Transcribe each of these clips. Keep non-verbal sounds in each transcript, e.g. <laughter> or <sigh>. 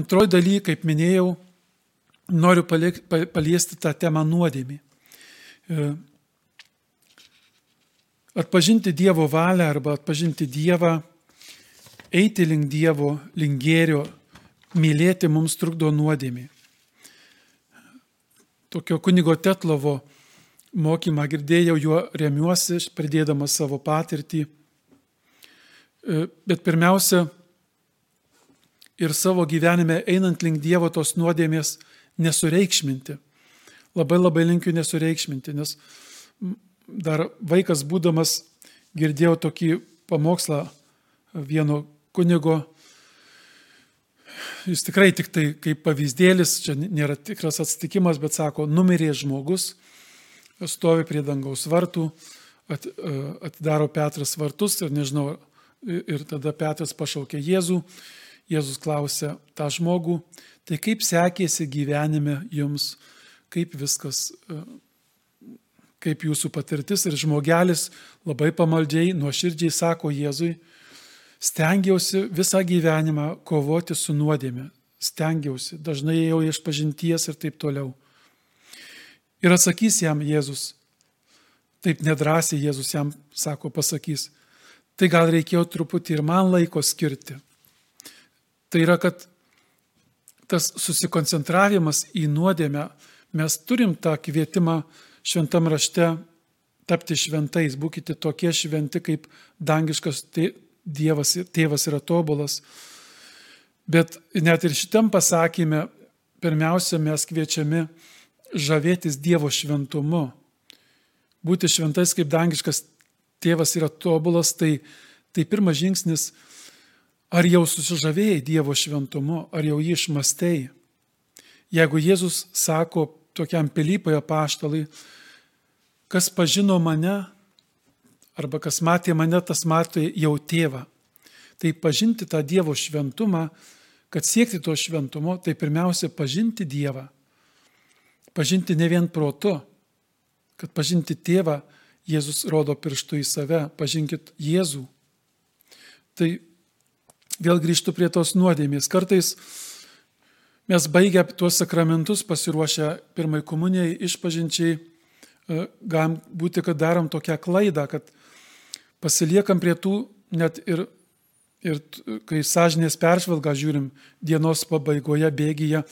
Antroji daly, kaip minėjau, noriu paliesti tą temą nuodėmį. E, atpažinti Dievo valią arba atpažinti Dievą, eiti link Dievo, link gėrio, mylėti mums trukdo nuodėmį. Tokio kunigo Tetlovo mokymą girdėjau, juo remiuosi, pridėdamas savo patirtį. E, bet pirmiausia, ir savo gyvenime einant link Dievo tos nuodėmės nesureikšminti. Labai labai linkiu nesureikšminti, nes dar vaikas būdamas girdėjau tokį pamokslą vieno kunigo. Jis tikrai tik tai kaip pavyzdėlis, čia nėra tikras atsitikimas, bet sako, numirė žmogus, stovi prie dangaus vartų, at, atidaro Petras vartus ir nežinau, ir tada Petras pašaukė Jėzų Jėzus klausė tą žmogų, tai kaip sekėsi gyvenime jums, kaip viskas, e, kaip jūsų patirtis? Ir žmogelis labai pamaldžiai, nuoširdžiai sako Jėzui, stengiausi visą gyvenimą kovoti su nuodėme, stengiausi, dažnai ėjau iš pažinties ir taip toliau. Ir atsakys jam Jėzus, taip nedrasiai Jėzus jam sako, pasakys, tai gal reikėjo truputį ir man laiko skirti Tai yra, kad tas susikoncentravimas į nuodėmę, mes turim tą kvietimą šventam rašte tapti šventais, būkite tokie šventi, kaip dangiškas Dievas, tėvas yra tobulas. Bet net ir šitam pasakymė, pirmiausia, mes kviečiami žavėtis Dievo šventumu. Būti šventais, kaip dangiškas tėvas yra tobulas, tai, tai pirmas žingsnis Ar jau susižavėjai Dievo šventumu, ar jau jį išmastei? Jeigu Jėzus sako tokiam Pilypoje paštalai, kas pažino mane, arba kas matė mane, tas matė jau tėvą. Tai pažinti tą Dievo šventumą, kad siekti to šventumo, tai pirmiausia pažinti Dievą. Pažinti ne vien protu, kad pažinti tėvą, Jėzus rodo pirštų į save, pažinkit Jėzų. Tai vėl grįžtų prie tos nuodėmės. Kartais mes baigę tuos sakramentus, pasiruošę pirmai komunijai, išpažinčiai, e, galim būti, kad darom tokią klaidą, kad pasiliekam prie tų net ir, ir kai sąžinės peržvalgą žiūrim dienos pabaigoje, bėgyje,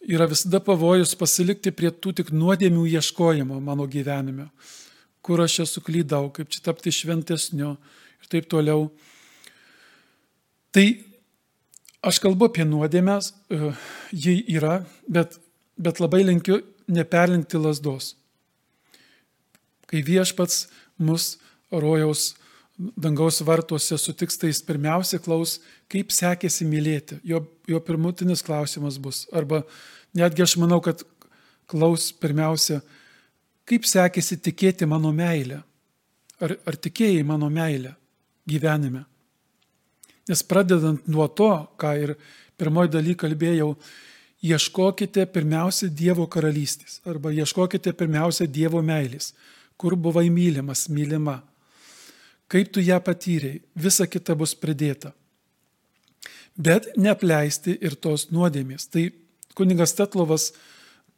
yra visada pavojus pasilikti prie tų tik nuodėmių ieškojimo mano gyvenime, kur aš esu klydau, kaip čia tapti šventesniu ir taip toliau. Tai aš kalbu apie nuodėmės, e, ji yra, bet, bet labai linkiu neperlinkti lasdos. Kai viešpats mus rojaus dangaus vartuose sutiks, tai jis pirmiausia klaus, kaip sekėsi mylėti. Jo, jo pirmutinis klausimas bus. Arba netgi aš manau, kad klaus pirmiausia, kaip sekėsi tikėti mano meilę. Ar, ar tikėjai mano meilę gyvenime. Nes pradedant nuo to, ką ir pirmoji daly kalbėjau, ieškokite pirmiausia Dievo karalystės arba ieškokite pirmiausia Dievo meilės, kur buvai mylimas, mylima. Kaip tu ją patyrei, visa kita bus pridėta. Bet neapleisti ir tos nuodėmės. Tai kuningas Tetlovas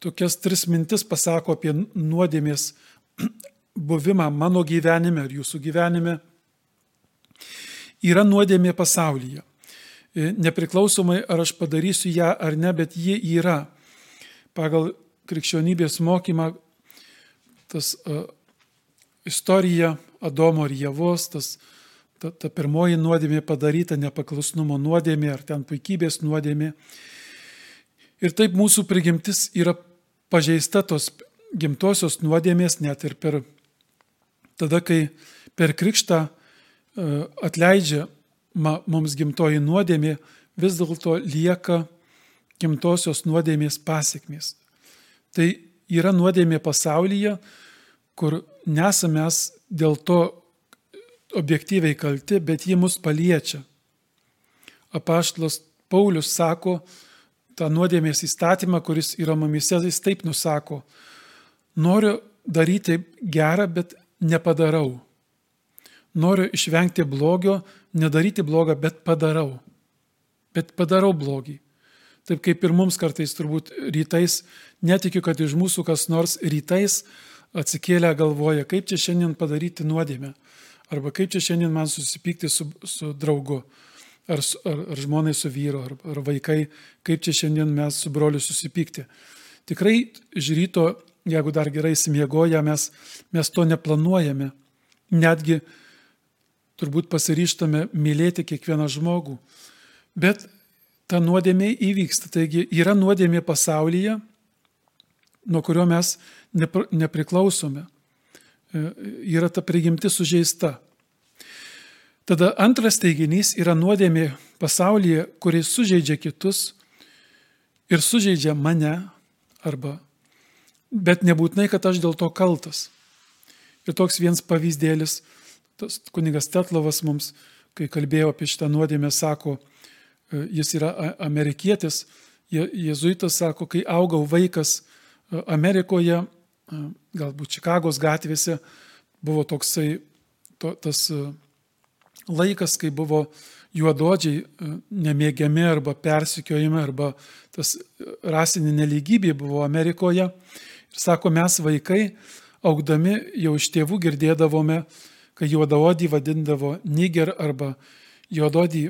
tokias tris mintis pasako apie nuodėmės <clears throat> buvimą mano gyvenime ir jūsų gyvenime yra nuodėmė pasaulyje. E, nepriklausomai ar aš padarysiu ją ar ne, bet ji yra. Pagal krikščionybės mokymą tas uh, istorija Adomo ir Jėvos, tas, ta, ta pirmoji nuodėmė padaryta nepaklusnumo nuodėmė ar ten puikybės nuodėmė. Ir taip mūsų prigimtis yra pažeista tos gimtosios nuodėmės net ir per tada, kai per krikštą E, atleidžia mums gimtoji nuodėmė, vis dėlto lieka gimtosios nuodėmės pasiekmės. Tai yra nuodėmė pasaulyje, kur nesame mes dėl to objektyviai kalti, bet ji mus paliečia. Apaštlas Paulius sako, tą nuodėmės įstatymą, kuris yra mumise, jis taip nusako, noriu daryti gerą, bet nepadarau. Noriu išvengti blogio, nedaryti blogą, bet padarau. Bet padarau blogį. Taip kaip ir mums kartais turbūt rytais, netikiu, kad iš mūsų kas nors rytais atsikėlę galvoja, kaip čia šiandien padaryti nuodėmę. Arba kaip čia šiandien man susipykti su, su draugu. Ar, ar, ar žmonai su vyru, ar, ar vaikai, kaip čia šiandien mes su broliu susipykti. Tikrai iš ryto, jeigu dar gerai įsimiegoja, mes, mes to neplanuojame. Netgi turbūt pasiryštame mylėti kiekvieną žmogų. Bet ta nuodėmė įvyksta. Taigi yra nuodėmė pasaulyje, nuo kurio mes nepriklausome. E, yra ta prigimti sužeista. Tada antras teiginys yra nuodėmė pasaulyje, kuris sužeidžia kitus ir sužeidžia mane arba, bet nebūtinai, kad aš dėl to kaltas. Ir toks vienas pavyzdėlis, tas kunigas Tetlovas mums, kai kalbėjo apie šitą nuodėmę, sako, E, jis yra amerikietis, jėzuitas sako, kai augau vaikas e, Amerikoje, e, galbūt Čikagos gatvėse, buvo toksai to, tas laikas, kai buvo juododžiai nemėgiami arba persikiojami, arba tas rasinė neligybė buvo Amerikoje. Ir sako, mes vaikai, augdami jau iš tėvų girdėdavome, kai juodaodį vadindavo niger arba juododį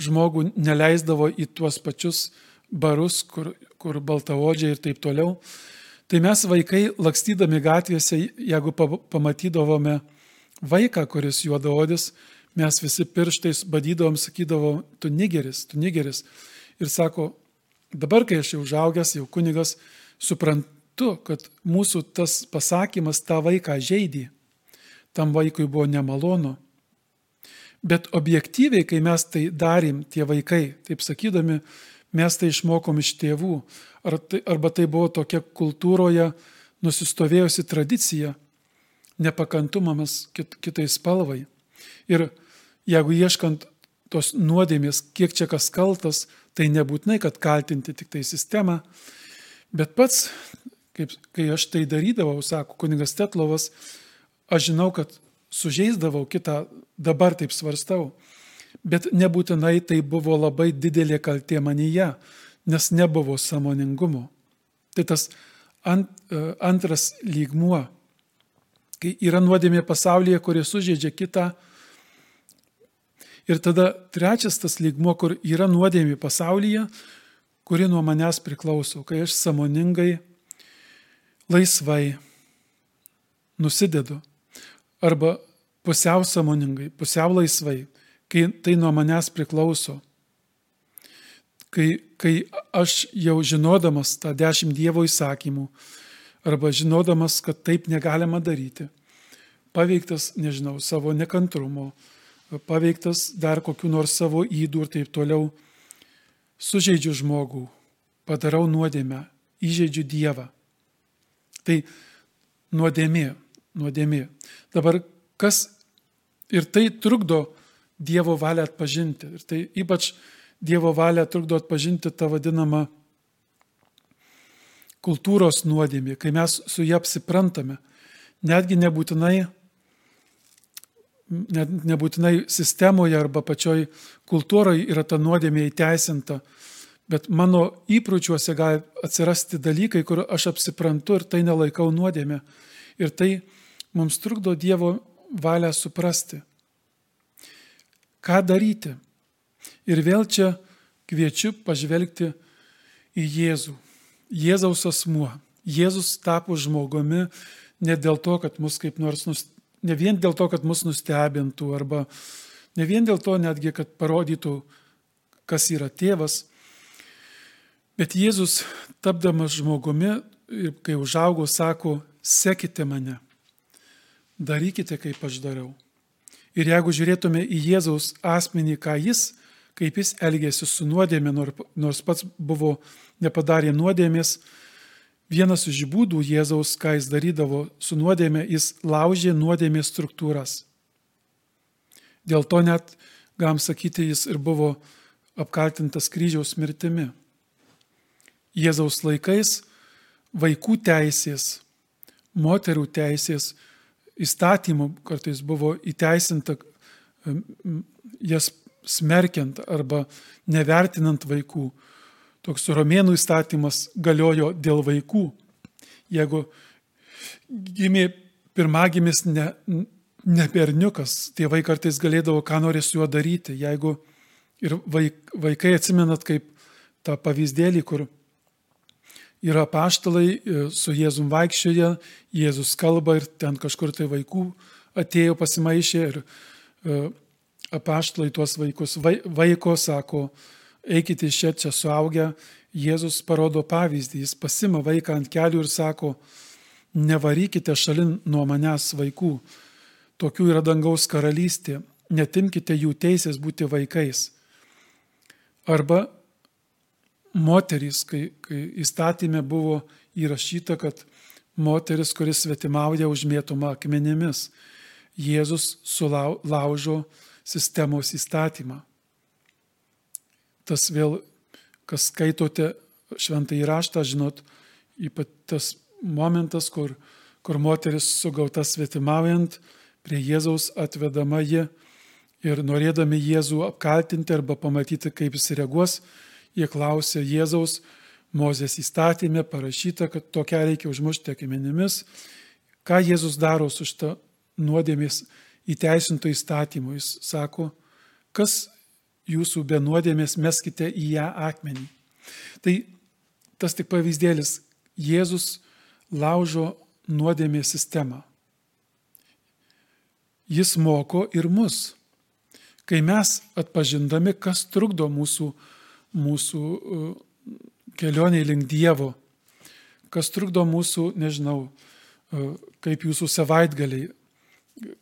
žmogų neleisdavo į tuos pačius barus, kur, kur baltaodžiai ir taip toliau. Tai mes vaikai, lakstydami gatvėse, jeigu pamatydavome vaiką, kuris juodaodis, mes visi pirštais badydavom, sakydavom, tu nigeris, tu nigeris. Ir sako, dabar, kai aš jau užaugęs, jau kunigas, suprantu, kad mūsų tas pasakymas tą vaiką žaidė. Tam vaikui buvo nemalonu. Bet objektyviai, kai mes tai darėm, tie vaikai, taip sakydami, mes tai išmokom iš tėvų. Ar tai, arba tai buvo tokia kultūroje nusistovėjusi tradicija, nepakantumamas kit, kitai spalvai. Ir jeigu ieškant tos nuodėmės, kiek čia kas kaltas, tai nebūtinai, kad kaltinti tik tai sistemą, bet pats, kaip, kai aš tai darydavau, sako kuningas Tetlovas, aš žinau, kad sužeisdavau kitą, dabar taip svarstau. Bet nebūtinai tai buvo labai didelė kaltė manyje, nes nebuvo samoningumo. Tai tas ant, e, antras lygmuo, kai yra nuodėmė pasaulyje, kurie sužeidžia kitą. Ir tada trečias tas lygmuo, kur yra nuodėmė pasaulyje, kuri nuo manęs priklauso, kai aš samoningai, laisvai nusidedu arba pusiau samoningai, pusiau laisvai, kai tai nuo manęs priklauso. Kai, kai aš jau žinodamas tą dešimt Dievo įsakymų, arba žinodamas, kad taip negalima daryti, paveiktas, nežinau, savo nekantrumo, paveiktas dar kokiu nors savo įdų ir taip toliau, sužeidžiu žmogų, padarau nuodėmę, įžeidžiu Dievą. Tai nuodėmė, nuodėmė. Dabar kas ir tai trukdo Dievo valią atpažinti. Ir tai ypač Dievo valią trukdo atpažinti tą vadinamą kultūros nuodėmė, kai mes su ją apsiprantame. Netgi nebūtinai, net nebūtinai sistemoje arba pačioj kultūroje yra ta nuodėmė įteisinta, bet mano įpročiuose gali atsirasti dalykai, kur aš apsiprantu ir tai nelaikau nuodėmė. Ir tai mums trukdo Dievo valią suprasti. Ką daryti? Ir vėl čia kviečiu pažvelgti į Jėzų. Jėzaus asmuo. Jėzus tapo žmogumi ne dėl to, kad mus kaip nors, ne vien dėl to, kad mus nustebintų, arba ne vien dėl to netgi, kad parodytų, kas yra tėvas, bet Jėzus, tapdamas žmogumi, kai užaugo, sako, sekite mane darykite, kaip aš dariau. Ir jeigu žiūrėtume į Jėzaus asmenį, ką jis, kaip jis elgėsi su nuodėmė, nors pats buvo nepadarė nuodėmės, vienas iš būdų Jėzaus, ką jis darydavo su nuodėmė, jis laužė nuodėmės struktūras. Dėl to net, galim sakyti, jis ir buvo apkaltintas kryžiaus mirtimi. Jėzaus laikais vaikų teisės, moterų teisės įstatymų kartais buvo įteisinta jas smerkiant arba nevertinant vaikų. toks romėnų įstatymas galiojo dėl vaikų. Jeigu gimė pirmagimis ne, ne berniukas, tėvai kartais galėdavo, ką nori su juo daryti. Jeigu ir vaik, vaikai atsimenat kaip tą pavyzdėlį, kur yra paštalai e, su Jėzum vaikščioje, Jėzus kalba ir ten kažkur tai vaikų atėjo pasimaišė ir e, apaštalai tuos vaikus vaiko sako, eikite iš čia, čia suaugę, Jėzus parodo pavyzdį, jis pasima vaiką ant kelių ir sako, nevarykite šalin nuo manęs vaikų, tokių yra dangaus karalystė, netimkite jų teisės būti vaikais. Arba moterys, kai, kai įstatymė buvo įrašyta, kad moteris, kuris svetimauja, užmėtoma akmenimis. Jėzus sulaužo sistemos įstatymą. Tas vėl, kas skaitote šventą įraštą, žinot, ypač tas momentas, kur, kur moteris sugauta svetimaujant, prie Jėzaus atvedama ji ir norėdami Jėzų apkaltinti arba pamatyti, kaip jis reaguos, jie klausė Jėzaus, Mozės įstatymė parašyta, kad tokia reikia užmušti akmenimis. Ką Jėzus daro su šitą nuodėmės įteisinto įstatymu? Jis sako, kas jūsų be nuodėmės meskite į ją akmenį. Tai tas tik pavyzdėlis. Jėzus laužo nuodėmės sistemą. Jis moko ir mus. Kai mes atpažindami, kas trukdo mūsų mūsų uh, kelioniai link Dievo, kas trukdo mūsų, nežinau, uh, kaip jūsų savaitgaliai,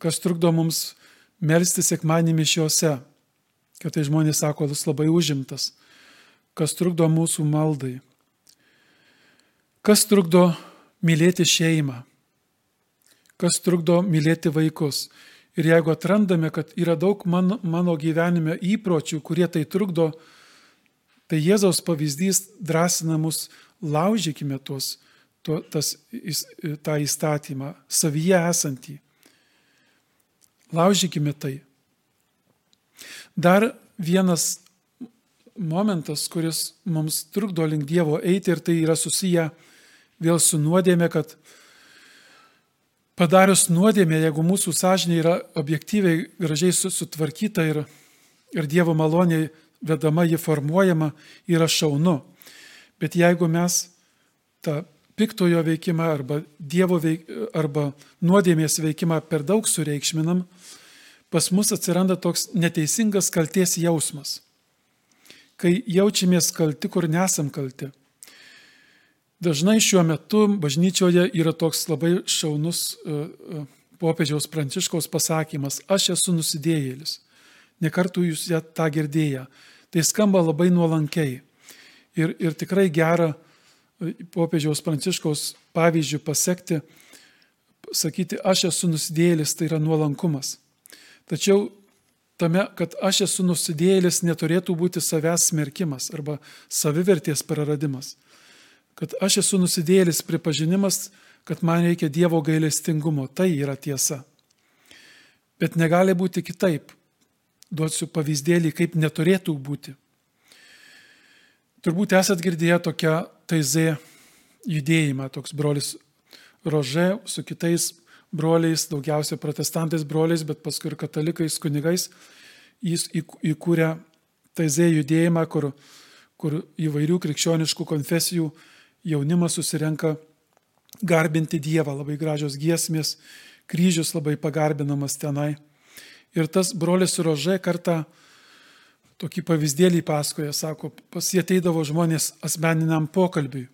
kas trukdo mums melsti sekmanį mišiuose, kad tai žmonės sako, jis labai užimtas, kas trukdo mūsų maldai, kas trukdo mylėti šeimą, kas trukdo mylėti vaikus. Ir jeigu atrandame, kad yra daug mano, mano gyvenime įpročių, kurie tai trukdo, Tai Jėzaus pavyzdys drąsina mus, laužykime tuos, to, tas, tą įstatymą, savyje esantį. Laužykime tai. Dar vienas momentas, kuris mums trukdo link Dievo eiti ir tai yra susiję vėl su nuodėmė, kad padarius nuodėmę, jeigu mūsų sąžinė yra objektyviai gražiai sutvarkyta ir, ir Dievo maloniai vedama, ji formuojama, yra šaunu. Bet jeigu mes tą piktojo veikimą arba Dievo veik, arba nuodėmės veikimą per daug sureikšminam, pas mus atsiranda toks neteisingas kalties jausmas. Kai jaučiamės kalti, kur nesam kalti. Dažnai šiuo metu bažnyčioje yra toks labai šaunus e, e, popiežiaus pranciškaus pasakymas, aš esu nusidėjėlis. Nekartų jūs tą girdėję. Tai skamba labai nuolankiai. Ir, ir tikrai gera e, popiežiaus pranciškaus pavyzdžių pasiekti, sakyti, aš esu nusidėlis, tai yra nuolankumas. Tačiau tame, kad aš esu nusidėlis, neturėtų būti savęs smerkimas arba savivertės praradimas. Kad aš esu nusidėlis pripažinimas, kad man reikia Dievo gailestingumo, tai yra tiesa. Bet negali būti kitaip duosiu pavyzdėlį, kaip neturėtų būti. Turbūt esat girdėję tokią taizė judėjimą, toks brolis Rože su kitais broliais, daugiausia protestantais broliais, bet paskui ir katalikais, kunigais, jis įkūrė taizė judėjimą, kur, kur įvairių krikščioniškų konfesijų jaunimas susirenka garbinti Dievą, labai gražios giesmės, kryžius labai pagarbinamas tenai. Ir tas brolis Rožė kartą tokį pavyzdėlį pasakoja, sako, pas jie ateidavo žmonės asmeniniam pokalbiui.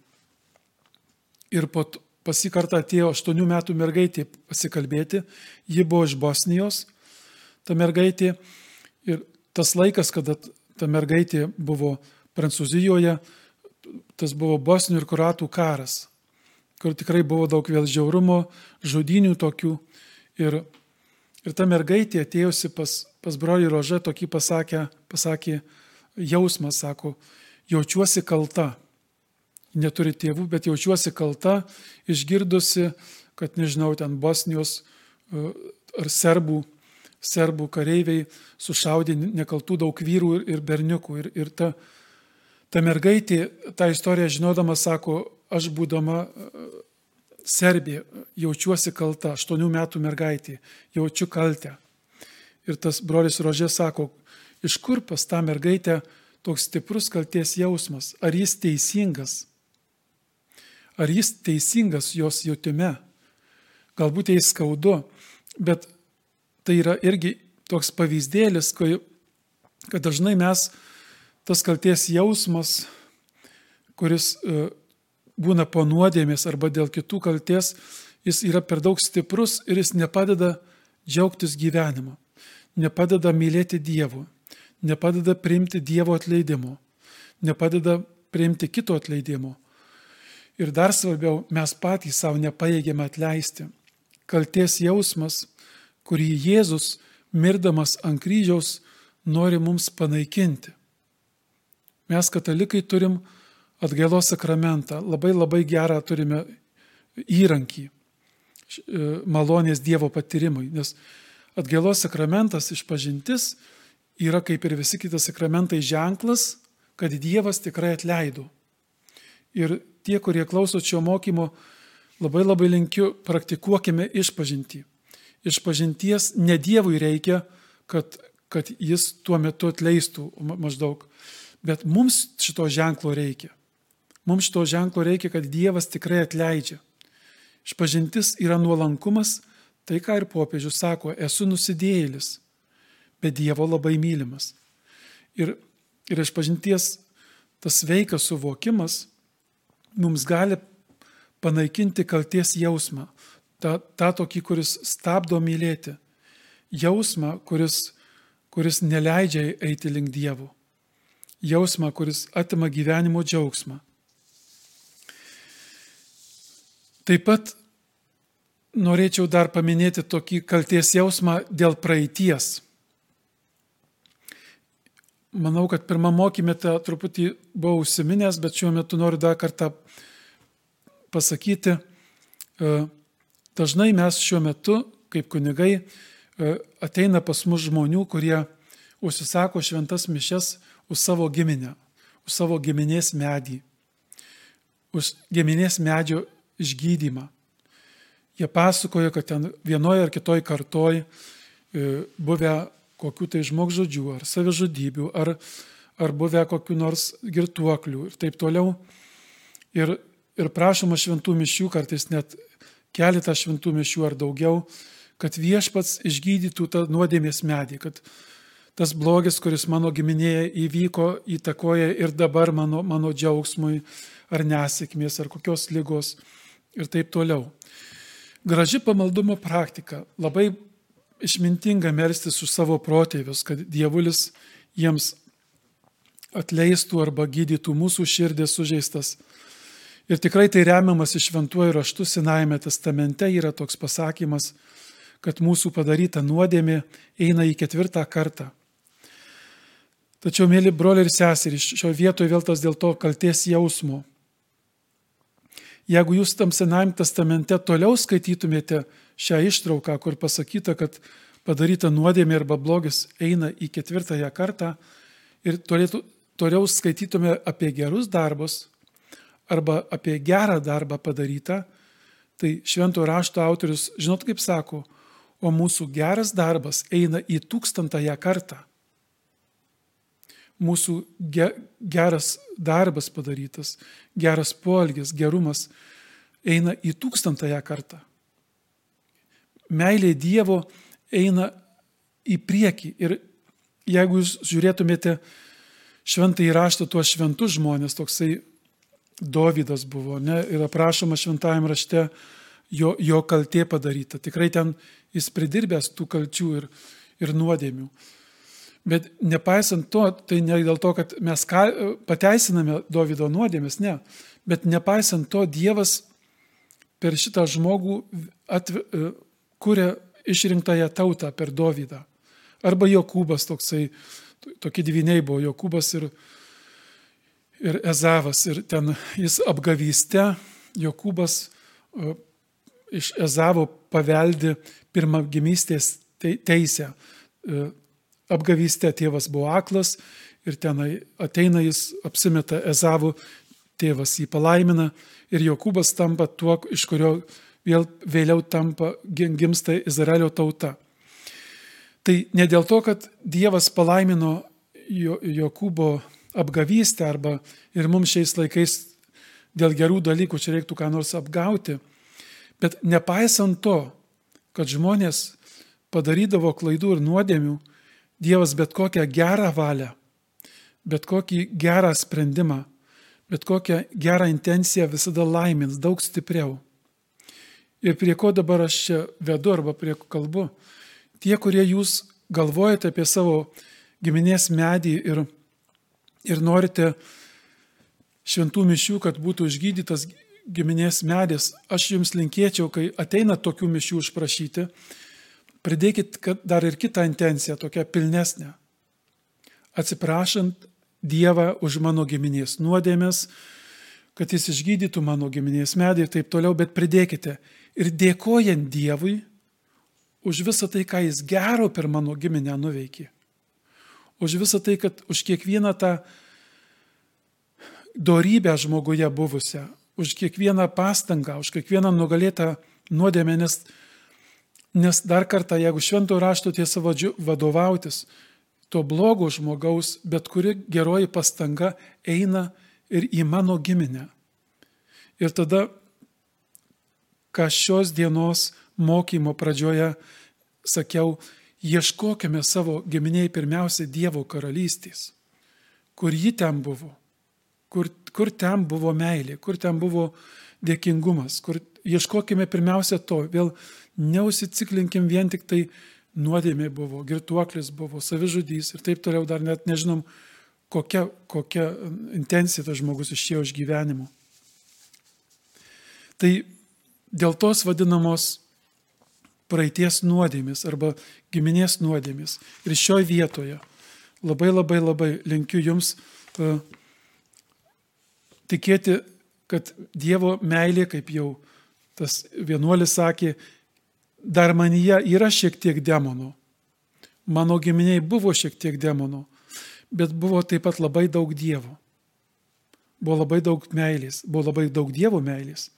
Ir po, pas jį kartą atėjo 8 metų mergaitė pasikalbėti, ji buvo iš Bosnijos, ta mergaitė. Ir tas laikas, kada ta mergaitė buvo Prancūzijoje, tas buvo Bosnių ir Kuratų karas, kur tikrai buvo daug vėl žiaurumo, žudinių tokių. Ir Ir ta mergaitė atėjusi pas, pas brolį Rožę tokį pasakė, pasakė jausmą, sako, jaučiuosi kalta. Neturi tėvų, bet jaučiuosi kalta, išgirdusi, kad, nežinau, ten Bosnijos e, ar serbų, serbų kareiviai sušaudė nekaltų daug vyrų ir berniukų. Ir, ir ta, Ta mergaitė, tą istoriją žinodama, sako, aš būdama Serbija, jaučiuosi kalta, aštuonių metų mergaitė, jaučiu kaltę. Ir tas brolis Rožė sako, iš kur pas tą mergaitę toks stiprus kalties jausmas, ar jis teisingas, ar jis teisingas jos jautime, galbūt jai skaudu, bet tai yra irgi toks pavyzdėlis, kad dažnai mes tas kalties jausmas, kuris e, būna po nuodėmės arba dėl kitų kalties, jis yra per daug stiprus ir jis nepadeda džiaugtis gyvenimu, nepadeda mylėti Dievu, nepadeda priimti Dievo atleidimo, nepadeda priimti kito atleidimo. Ir dar svarbiau, mes patys savo nepaėgėme atleisti. Kalties jausmas, kurį Jėzus, mirdamas ant kryžiaus, nori mums panaikinti. Mes katalikai turim atgailos sakramentą, labai labai gerą turime įrankį e, malonės Dievo patyrimui, nes atgailos sakramentas išpažintis yra kaip ir visi kitas sakramentai ženklas, kad Dievas tikrai atleido. Ir tie, kurie klauso šio mokymo, labai labai linkiu, praktikuokime išpažinti. Išpažinties ne Dievui reikia, kad, kad jis tuo metu atleistų maždaug, bet mums šito ženklo reikia. Mums šito ženklo reikia, kad Dievas tikrai atleidžia. Išpažintis yra nuolankumas, tai ką ir popiežius sako, esu nusidėjėlis, bet Dievo labai mylimas. Ir, ir išpažinties tas veikas suvokimas mums gali panaikinti kalties jausmą, tą, tą tokį, kuris stabdo mylėti, jausmą, kuris, kuris neleidžia eiti link Dievo, jausmą, kuris atima gyvenimo džiaugsmą. Taip pat norėčiau dar paminėti tokį kalties jausmą dėl praeities. Manau, kad pirmą mokymėte truputį buvau užsiminęs, bet šiuo metu noriu dar kartą pasakyti. E, dažnai mes šiuo metu, kaip kunigai, e, ateina pas mus žmonių, kurie užsisako šventas mišes už savo giminę, už savo giminės medį, už giminės medžio išgydymą. Jie pasakoja, kad ten vienoje ar kitoje kartoj buvę kokių tai žmogžudžių ar savižudybių, ar, ar buvę kokių nors girtuoklių ir taip toliau. Ir, ir prašoma šventų mišių, kartais net keletą šventų mišių ar daugiau, kad viešpats išgydytų tą nuodėmės medį, kad tas blogis, kuris mano giminėje įvyko, įtakoja ir dabar mano, mano džiaugsmui, ar nesėkmės, ar kokios lygos ir taip toliau. Graži pamaldumo praktika. Labai išmintinga melstis už savo protėvius, kad dievulis jiems atleistų arba gydytų mūsų širdės sužeistas. Ir tikrai tai remiamas iš šventuoju raštu Senajame testamente yra toks pasakymas, kad mūsų padaryta nuodėmė eina į ketvirtą kartą. Tačiau, mėly broliai ir seserys, šio vietoje vėl tas dėl to kalties jausmo. Jeigu jūs tam Senajame testamente toliau skaitytumėte šią ištrauką, kur pasakyta, kad padaryta nuodėmė arba blogis eina į ketvirtąją kartą ir tolėtų, toliau skaitytume apie gerus darbus arba apie gerą darbą padarytą, tai švento rašto autorius, žinot kaip sako, o mūsų geras darbas eina į tūkstantąją kartą mūsų ge, geras darbas padarytas, geras poelgis, gerumas eina į tūkstantąją kartą. Meilė Dievo eina į priekį. Ir jeigu jūs žiūrėtumėte šventai raštą tuos šventus žmonės, toksai Dovydas buvo, ne, ir aprašoma šventajame rašte jo, jo kaltė padaryta. Tikrai ten jis pridirbęs tų kalčių ir, ir nuodėmių. Bet nepaisant to, tai ne dėl to, kad mes ką, pateisiname Davido nuodėmės, ne. Bet nepaisant to, Dievas per šitą žmogų atve, kuria išrinktąją tautą per Davidą. Arba Jokūbas toksai, tokie dviniai buvo Jokūbas ir, ir Ezavas. Ir ten jis apgavyste, Jokūbas iš Ezavo paveldi pirmagimystės teisę apgavystę tėvas buvo aklas ir tenai ateina jis, apsimeta Ezavų, tėvas jį palaimina ir Jokūbas tampa tuo, iš kurio vėl, vėliau tampa gimsta Izraelio tauta. Tai ne dėl to, kad Dievas palaimino Jokūbo apgavystę arba ir mums šiais laikais dėl gerų dalykų čia reiktų ką nors apgauti, bet nepaisant to, kad žmonės padarydavo klaidų ir nuodėmių, Dievas bet kokią gerą valią, bet kokį gerą sprendimą, bet kokią gerą intenciją visada laimins daug stipriau. Ir prie ko dabar aš čia vedu arba prie ko kalbu, tie, kurie jūs galvojate apie savo giminės medį ir, ir norite šventų mišių, kad būtų išgydytas giminės medis, aš jums linkėčiau, kai ateina tokių mišių išprašyti, pridėkit dar ir kitą intenciją, tokią pilnesnę. Atsiprašant Dievą už mano giminės nuodėmės, kad jis išgydytų mano giminės medį ir taip toliau, bet pridėkite ir dėkojant Dievui už visą tai, ką jis gero per mano giminę nuveikė. Už visą tai, kad už kiekvieną tą dorybę žmoguje buvusią, už kiekvieną pastangą, už kiekvieną nugalėtą nuodėmę, nes Nes dar kartą, jeigu šventų rašto tiesa vadovautis, to blogo žmogaus, bet kuri geroji pastanga eina ir į mano giminę. Ir tada, ką šios dienos mokymo pradžioje sakiau, ieškokime savo giminiai pirmiausia Dievo karalystės, kur ji ten buvo, kur, kur ten buvo meilė, kur ten buvo dėkingumas, kur ieškokime pirmiausia to, vėl neusiciklinkim vien tik tai nuodėmė buvo, girtuoklis buvo, savižudys ir taip toliau dar net nežinom, kokia, kokia intencija tas žmogus išėjo iš gyvenimo. Tai dėl tos vadinamos praeities nuodėmis arba giminės nuodėmis. Ir šioje vietoje labai labai labai linkiu jums uh, tikėti, kad Dievo meilė, kaip jau tas vienuolis sakė, dar manyje yra šiek tiek demonų. Mano giminiai buvo šiek tiek demonų, bet buvo taip pat labai daug dievų. Buvo labai daug meilės, buvo labai daug dievų meilės.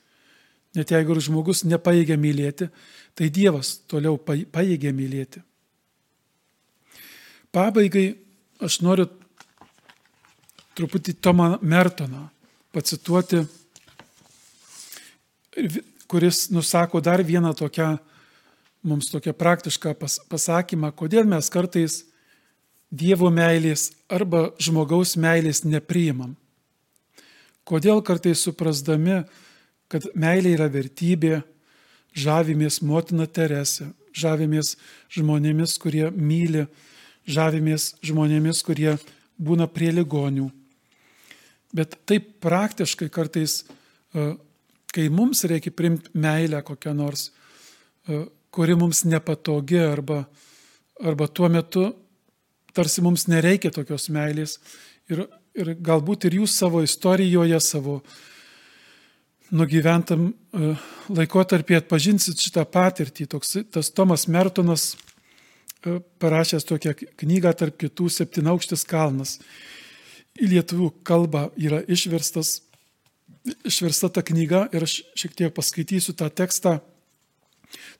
Net jeigu žmogus nepaėgia mylėti, tai Dievas toliau paėgia mylėti. Pabaigai aš noriu truputį Tomą Mertoną pacituoti, kuris nusako dar vieną tokią mums tokią praktišką pas, pasakymą, kodėl mes kartais Dievo meilės arba žmogaus meilės nepriimam. Kodėl kartais suprasdami, kad meilė yra vertybė, žavimės motina Terese, žavimės žmonėmis, kurie myli, žavimės žmonėmis, kurie būna prie ligonių. Bet taip praktiškai kartais, e, kai mums reikia primti meilę kokią nors, e, kuri mums nepatogi arba, arba tuo metu tarsi mums nereikia tokios meilės. Ir, ir galbūt ir jūs savo istorijoje, savo nugyventam e, laikotarpį atpažinsit šitą patirtį. Toks, tas Tomas Mertonas e, parašęs tokią knygą tarp kitų septynaukštis kalnas. Į lietuvių kalbą yra išverstas, išversta ta knyga ir aš šiek tiek paskaitysiu tą tekstą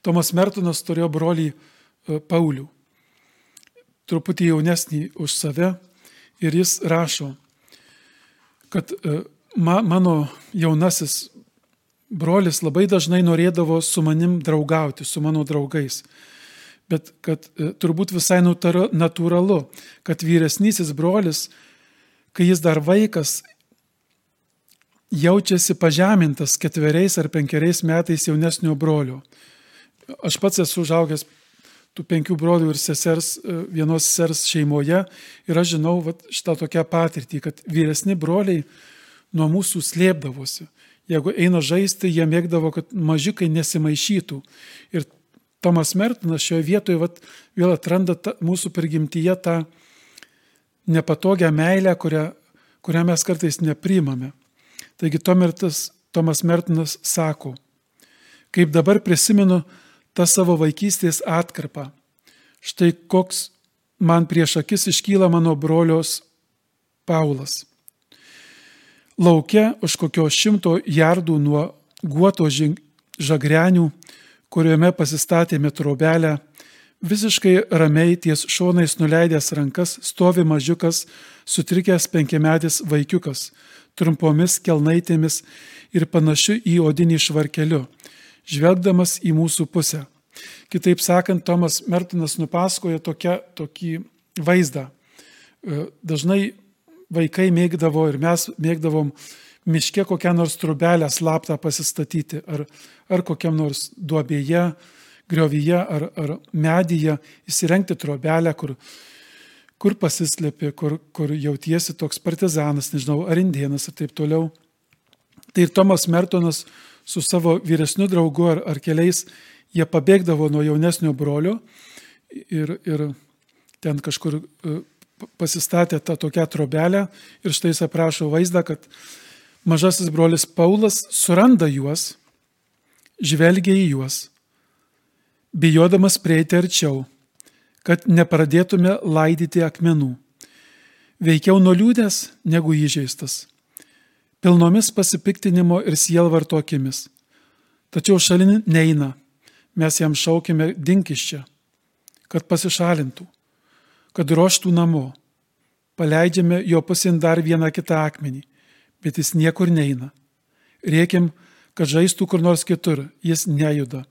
Tomas Mertonas turėjo brolį e, Paulių, truputį jaunesnį už save ir jis rašo, kad e, ma, mano jaunasis brolis labai dažnai norėdavo su manim draugauti, su mano draugais. Bet kad e, turbūt visai natūralu, kad vyresnysis brolis, kai jis dar vaikas, jaučiasi pažemintas ketveriais ar penkeriais metais jaunesnio brolio. Aš pats esu užaugęs tų penkių brolių ir sesers, vienos sesers šeimoje ir aš žinau vat, šitą tokią patirtį, kad vyresni broliai nuo mūsų slėpdavosi. Jeigu eina žaisti, jie mėgdavo, kad mažiukai nesimaišytų. Ir Tomas Mertinas šioje vietoje vat, vėl atranda ta, mūsų prigimtyje tą nepatogią meilę, kurią, kurią mes kartais neprimame. Taigi Tomertas, Tomas Mertinas sako, kaip dabar prisimenu, tą savo vaikystės atkarpą. Štai koks man prieš akis iškyla mano brolios Paulas. Laukia už kokio šimto jardų nuo guoto žagrenių, kuriuome pasistatėme trobelę, visiškai ramiai ties šonais nuleidęs rankas stovi mažiukas, sutrikęs penkiametis vaikiukas, trumpomis kelnaitėmis ir panašiu į odinį švarkeliu, žvelgdamas į mūsų pusę. Kitaip sakant, Tomas Mertinas nupasakoja tokia, tokį vaizdą. E, dažnai vaikai mėgdavo ir mes mėgdavom miške kokią nors trubelę slaptą pasistatyti, ar, ar kokiam nors duobėje, griovyje, ar, ar medyje įsirengti trobelę, kur, kur pasislėpi, kur, kur jautiesi toks partizanas, nežinau, ar indienas ir taip toliau. Tai ir Tomas Mertonas su savo vyresniu draugu ar, ar keliais, jie pabėgdavo nuo jaunesnio brolio ir, ir ten kažkur e, pasistatė tą tokią trobelę ir štai jis aprašo vaizdą, kad mažasis brolis Paulas suranda juos, žvelgia į juos, bijodamas prieiti arčiau, kad nepradėtume laidyti akmenų. Veikiau nuliūdęs negu įžeistas, pilnomis pasipiktinimo ir sielvarto akimis. Tačiau šalin neina, mes jam šaukime dink iš čia, kad pasišalintų kad ruoštų namo. Paleidžiame jo pusin dar vieną kitą akmenį, bet jis niekur neina. Rėkiam, kad žaistų kur nors kitur, jis nejuda.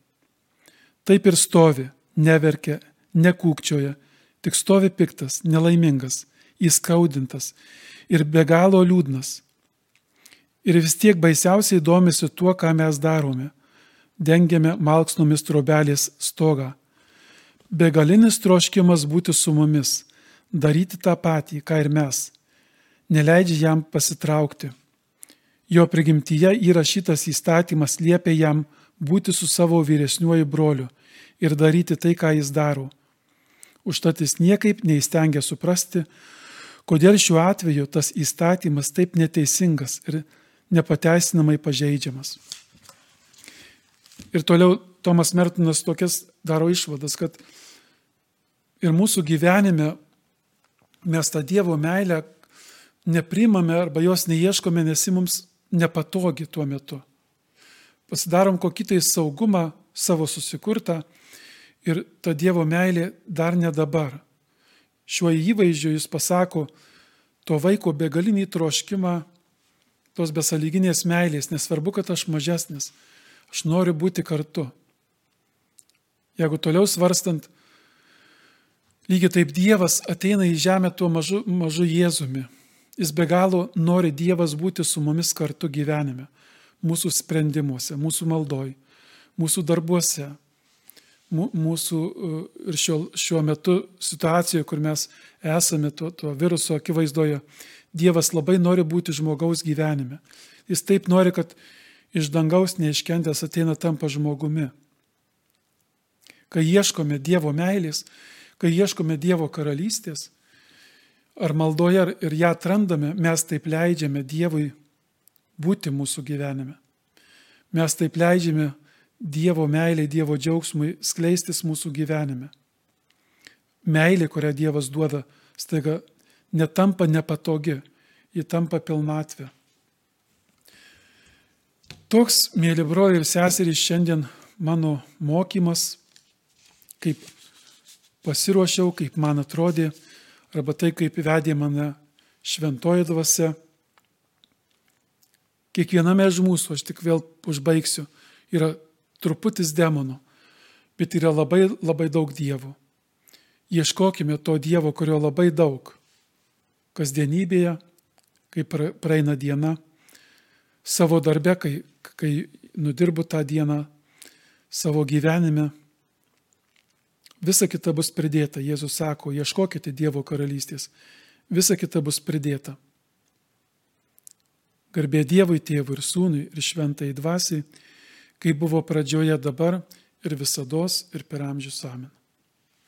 Taip ir stovi, neverkia, nekūkčioja, tik stovi piktas, nelaimingas, įskaudintas ir be galo liūdnas. Ir vis tiek baisiausiai domisi tuo, ką mes darome. Dengiame malksnomis trobelės stogą begalinis troškimas būti su mumis, daryti tą patį, ką ir mes, neleidžia jam pasitraukti. Jo prigimtyje įrašytas įstatymas liepia jam būti su savo vyresniuoju broliu ir daryti tai, ką jis daro. Užtat jis niekaip neįstengia suprasti, kodėl šiuo atveju tas įstatymas taip neteisingas ir nepateisinamai pažeidžiamas. Ir toliau Tomas Mertinas tokias daro išvadas, kad ir mūsų gyvenime mes tą Dievo meilę neprimame arba jos neieškome, nes ji mums nepatogi tuo metu. Pasidarom kokį tai saugumą savo susikurtą ir ta Dievo meilė dar ne dabar. Šiuo įvaizdžiu jis pasako to vaiko begalinį troškimą, tos besaliginės meilės, nesvarbu, kad aš mažesnis, aš noriu būti kartu. Jeigu toliau svarstant, Lygiai taip Dievas ateina į žemę tuo mažu, mažu Jėzumi. Jis be galo nori Dievas būti su mumis kartu gyvenime, mūsų sprendimuose, mūsų maldoj, mūsų darbuose, mūsų ir šiuo, šiuo metu situacijoje, kur mes esame tuo, tuo viruso akivaizdoje, Dievas labai nori būti žmogaus gyvenime. Jis taip nori, kad iš dangaus neiškentęs ateina tampa žmogumi. Kai ieškome Dievo meilės, kai ieškome Dievo karalystės, ar maldoje ir ją atrandame, mes taip leidžiame Dievui būti mūsų gyvenime. Mes taip leidžiame Dievo meiliai, Dievo džiaugsmui skleistis mūsų gyvenime. Meilė, kurią Dievas duoda, staiga netampa nepatogi, ji tampa pilnatvė. Toks, mėly broliai ir seserys, šiandien mano mokymas, kaip pasiruošiau, kaip man atrodė, arba tai, kaip vedė mane šventoji dvasia. Kiekviename iš mūsų, aš tik vėl užbaigsiu, yra truputis demonų, bet yra labai, labai daug dievų. Ieškokime to Dievo, kurio labai daug. Kasdienybėje, kai praeina diena, savo darbe, kai, kai nudirbu tą dieną, savo gyvenime Visa kita bus pridėta. Jėzus sako, ieškokite Dievo karalystės. Visa kita bus pridėta. Garbė Dievui, Tėvui ir Sūnui ir Šventai Dvasiai, kaip buvo pradžioje dabar ir visada ir per amžius amen.